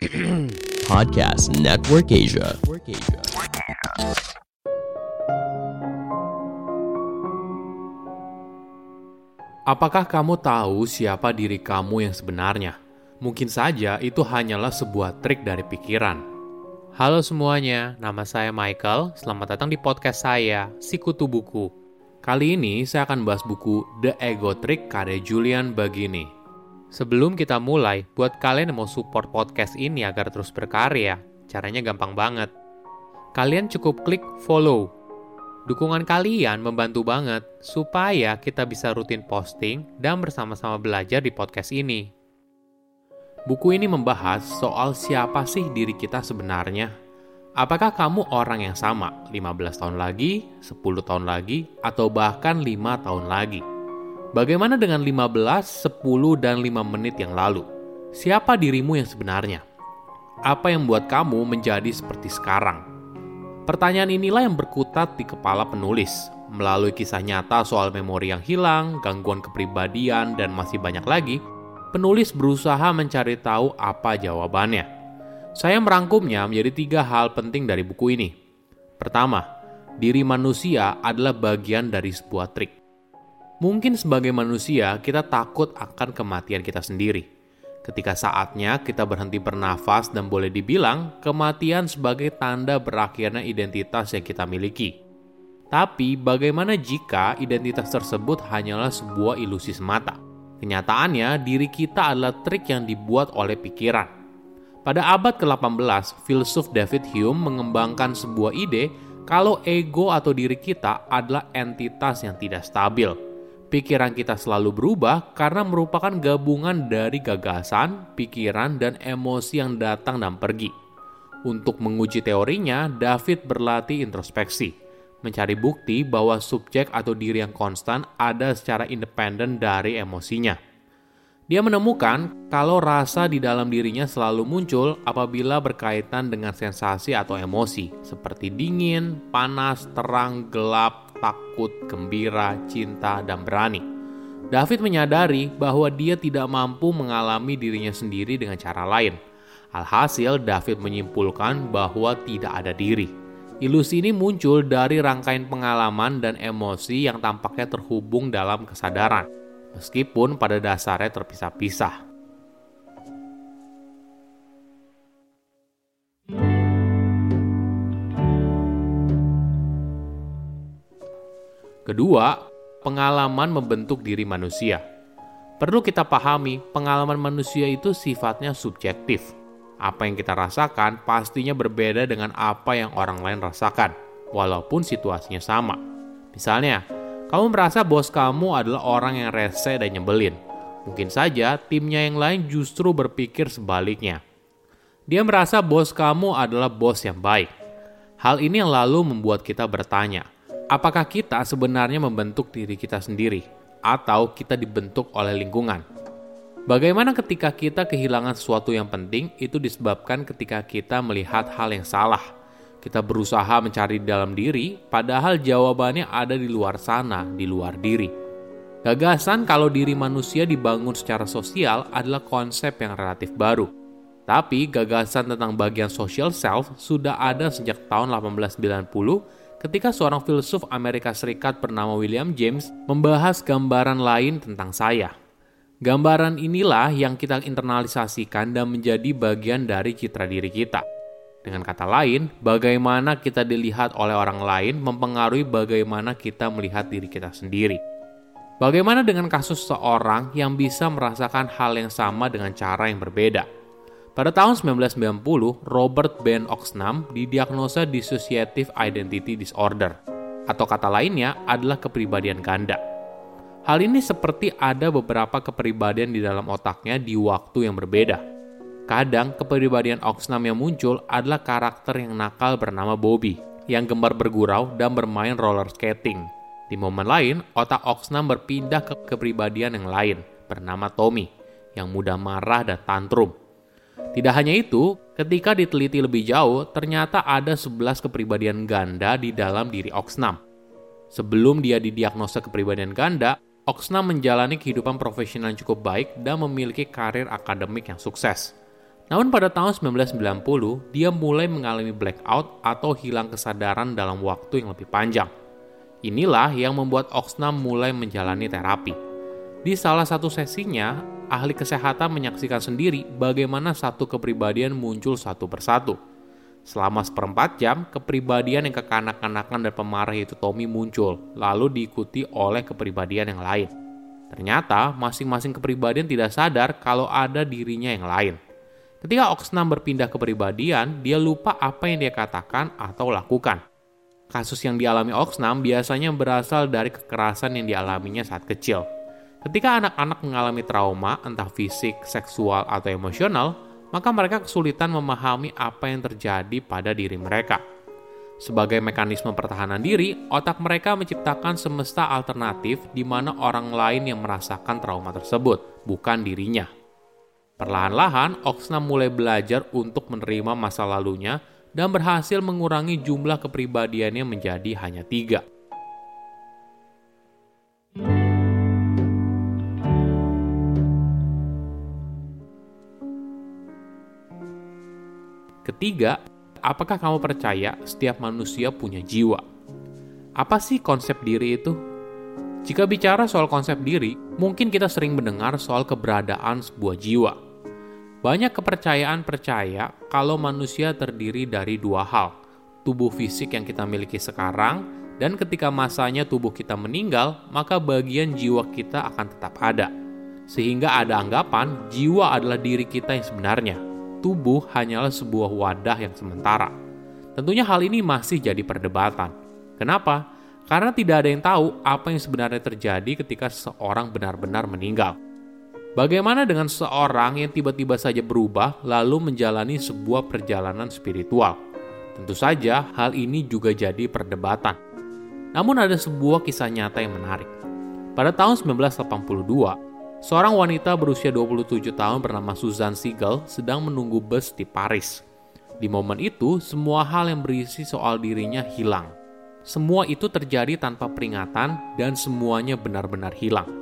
Podcast Network Asia. Apakah kamu tahu siapa diri kamu yang sebenarnya? Mungkin saja itu hanyalah sebuah trik dari pikiran. Halo semuanya, nama saya Michael. Selamat datang di podcast saya, Sikutu Buku. Kali ini saya akan bahas buku The Ego Trick karya Julian Bagini. Sebelum kita mulai, buat kalian yang mau support podcast ini agar terus berkarya, caranya gampang banget. Kalian cukup klik follow. Dukungan kalian membantu banget supaya kita bisa rutin posting dan bersama-sama belajar di podcast ini. Buku ini membahas soal siapa sih diri kita sebenarnya. Apakah kamu orang yang sama 15 tahun lagi, 10 tahun lagi, atau bahkan 5 tahun lagi? Bagaimana dengan 15, 10, dan 5 menit yang lalu? Siapa dirimu yang sebenarnya? Apa yang membuat kamu menjadi seperti sekarang? Pertanyaan inilah yang berkutat di kepala penulis. Melalui kisah nyata soal memori yang hilang, gangguan kepribadian, dan masih banyak lagi, penulis berusaha mencari tahu apa jawabannya. Saya merangkumnya menjadi tiga hal penting dari buku ini. Pertama, diri manusia adalah bagian dari sebuah trik. Mungkin sebagai manusia, kita takut akan kematian kita sendiri. Ketika saatnya kita berhenti bernafas dan boleh dibilang kematian sebagai tanda berakhirnya identitas yang kita miliki. Tapi bagaimana jika identitas tersebut hanyalah sebuah ilusi semata? Kenyataannya, diri kita adalah trik yang dibuat oleh pikiran. Pada abad ke-18, filsuf David Hume mengembangkan sebuah ide kalau ego atau diri kita adalah entitas yang tidak stabil. Pikiran kita selalu berubah karena merupakan gabungan dari gagasan, pikiran, dan emosi yang datang dan pergi. Untuk menguji teorinya, David berlatih introspeksi mencari bukti bahwa subjek atau diri yang konstan ada secara independen dari emosinya. Dia menemukan kalau rasa di dalam dirinya selalu muncul apabila berkaitan dengan sensasi atau emosi, seperti dingin, panas, terang, gelap, takut, gembira, cinta, dan berani. David menyadari bahwa dia tidak mampu mengalami dirinya sendiri dengan cara lain. Alhasil, David menyimpulkan bahwa tidak ada diri Ilusi ini muncul dari rangkaian pengalaman dan emosi yang tampaknya terhubung dalam kesadaran, meskipun pada dasarnya terpisah-pisah. Kedua, pengalaman membentuk diri manusia. Perlu kita pahami, pengalaman manusia itu sifatnya subjektif apa yang kita rasakan pastinya berbeda dengan apa yang orang lain rasakan, walaupun situasinya sama. Misalnya, kamu merasa bos kamu adalah orang yang rese dan nyebelin. Mungkin saja timnya yang lain justru berpikir sebaliknya. Dia merasa bos kamu adalah bos yang baik. Hal ini yang lalu membuat kita bertanya, apakah kita sebenarnya membentuk diri kita sendiri, atau kita dibentuk oleh lingkungan? Bagaimana ketika kita kehilangan sesuatu yang penting itu disebabkan ketika kita melihat hal yang salah. Kita berusaha mencari dalam diri, padahal jawabannya ada di luar sana, di luar diri. Gagasan kalau diri manusia dibangun secara sosial adalah konsep yang relatif baru. Tapi gagasan tentang bagian social self sudah ada sejak tahun 1890 ketika seorang filsuf Amerika Serikat bernama William James membahas gambaran lain tentang saya. Gambaran inilah yang kita internalisasikan dan menjadi bagian dari citra diri kita. Dengan kata lain, bagaimana kita dilihat oleh orang lain mempengaruhi bagaimana kita melihat diri kita sendiri. Bagaimana dengan kasus seorang yang bisa merasakan hal yang sama dengan cara yang berbeda? Pada tahun 1990, Robert Ben Oxnam didiagnosa dissociative identity disorder, atau kata lainnya adalah kepribadian ganda. Hal ini seperti ada beberapa kepribadian di dalam otaknya di waktu yang berbeda. Kadang kepribadian Oxnam yang muncul adalah karakter yang nakal bernama Bobby, yang gemar bergurau dan bermain roller skating. Di momen lain, otak Oxnam berpindah ke kepribadian yang lain, bernama Tommy, yang mudah marah dan tantrum. Tidak hanya itu, ketika diteliti lebih jauh, ternyata ada 11 kepribadian ganda di dalam diri Oxnam. Sebelum dia didiagnosa kepribadian ganda, Oxna menjalani kehidupan profesional yang cukup baik dan memiliki karir akademik yang sukses. Namun pada tahun 1990, dia mulai mengalami blackout atau hilang kesadaran dalam waktu yang lebih panjang. Inilah yang membuat Oxnam mulai menjalani terapi. Di salah satu sesinya, ahli kesehatan menyaksikan sendiri bagaimana satu kepribadian muncul satu persatu. Selama seperempat jam, kepribadian yang kekanak-kanakan dan pemarah itu Tommy muncul, lalu diikuti oleh kepribadian yang lain. Ternyata, masing-masing kepribadian tidak sadar kalau ada dirinya yang lain. Ketika Oxnam berpindah kepribadian, dia lupa apa yang dia katakan atau lakukan. Kasus yang dialami Oxnam biasanya berasal dari kekerasan yang dialaminya saat kecil. Ketika anak-anak mengalami trauma, entah fisik, seksual, atau emosional, maka mereka kesulitan memahami apa yang terjadi pada diri mereka. Sebagai mekanisme pertahanan diri, otak mereka menciptakan semesta alternatif di mana orang lain yang merasakan trauma tersebut, bukan dirinya. Perlahan-lahan, Oxnam mulai belajar untuk menerima masa lalunya dan berhasil mengurangi jumlah kepribadiannya menjadi hanya tiga. Ketiga, apakah kamu percaya setiap manusia punya jiwa? Apa sih konsep diri itu? Jika bicara soal konsep diri, mungkin kita sering mendengar soal keberadaan sebuah jiwa. Banyak kepercayaan percaya kalau manusia terdiri dari dua hal, tubuh fisik yang kita miliki sekarang, dan ketika masanya tubuh kita meninggal, maka bagian jiwa kita akan tetap ada. Sehingga ada anggapan jiwa adalah diri kita yang sebenarnya. Tubuh hanyalah sebuah wadah yang sementara. Tentunya hal ini masih jadi perdebatan. Kenapa? Karena tidak ada yang tahu apa yang sebenarnya terjadi ketika seseorang benar-benar meninggal. Bagaimana dengan seorang yang tiba-tiba saja berubah lalu menjalani sebuah perjalanan spiritual? Tentu saja hal ini juga jadi perdebatan. Namun ada sebuah kisah nyata yang menarik. Pada tahun 1982, seorang wanita berusia 27 tahun bernama Susan Siegel sedang menunggu bus di Paris. Di momen itu, semua hal yang berisi soal dirinya hilang. Semua itu terjadi tanpa peringatan dan semuanya benar-benar hilang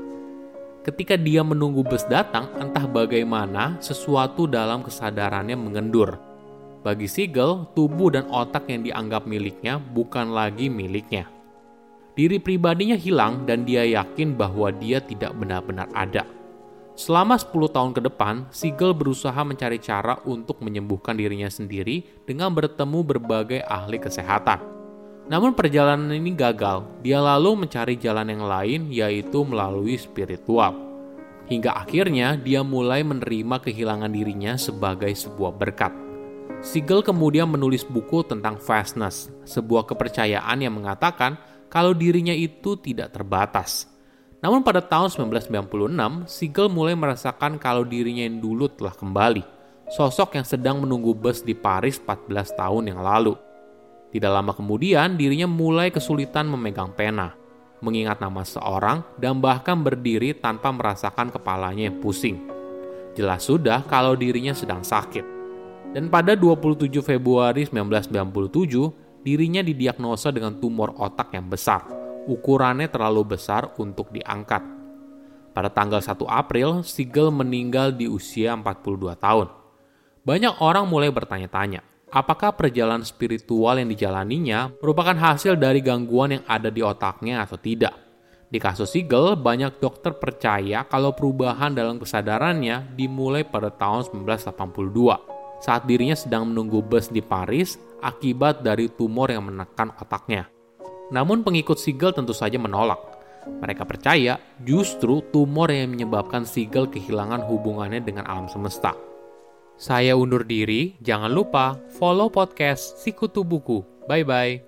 Ketika dia menunggu bus datang, entah bagaimana sesuatu dalam kesadarannya mengendur. Bagi Siegel, tubuh dan otak yang dianggap miliknya bukan lagi miliknya. Diri pribadinya hilang dan dia yakin bahwa dia tidak benar-benar ada. Selama 10 tahun ke depan, Siegel berusaha mencari cara untuk menyembuhkan dirinya sendiri dengan bertemu berbagai ahli kesehatan. Namun perjalanan ini gagal. Dia lalu mencari jalan yang lain yaitu melalui spiritual. Hingga akhirnya dia mulai menerima kehilangan dirinya sebagai sebuah berkat. Siegel kemudian menulis buku tentang vastness, sebuah kepercayaan yang mengatakan kalau dirinya itu tidak terbatas. Namun pada tahun 1996, Siegel mulai merasakan kalau dirinya yang dulu telah kembali, sosok yang sedang menunggu bus di Paris 14 tahun yang lalu. Tidak lama kemudian, dirinya mulai kesulitan memegang pena, mengingat nama seorang, dan bahkan berdiri tanpa merasakan kepalanya yang pusing. Jelas sudah kalau dirinya sedang sakit. Dan pada 27 Februari 1997, dirinya didiagnosa dengan tumor otak yang besar. Ukurannya terlalu besar untuk diangkat. Pada tanggal 1 April, Siegel meninggal di usia 42 tahun. Banyak orang mulai bertanya-tanya, apakah perjalanan spiritual yang dijalaninya merupakan hasil dari gangguan yang ada di otaknya atau tidak. Di kasus Siegel, banyak dokter percaya kalau perubahan dalam kesadarannya dimulai pada tahun 1982, saat dirinya sedang menunggu bus di Paris akibat dari tumor yang menekan otaknya. Namun pengikut Siegel tentu saja menolak. Mereka percaya justru tumor yang menyebabkan Siegel kehilangan hubungannya dengan alam semesta. Saya undur diri, jangan lupa follow podcast Sikutu Buku. Bye-bye.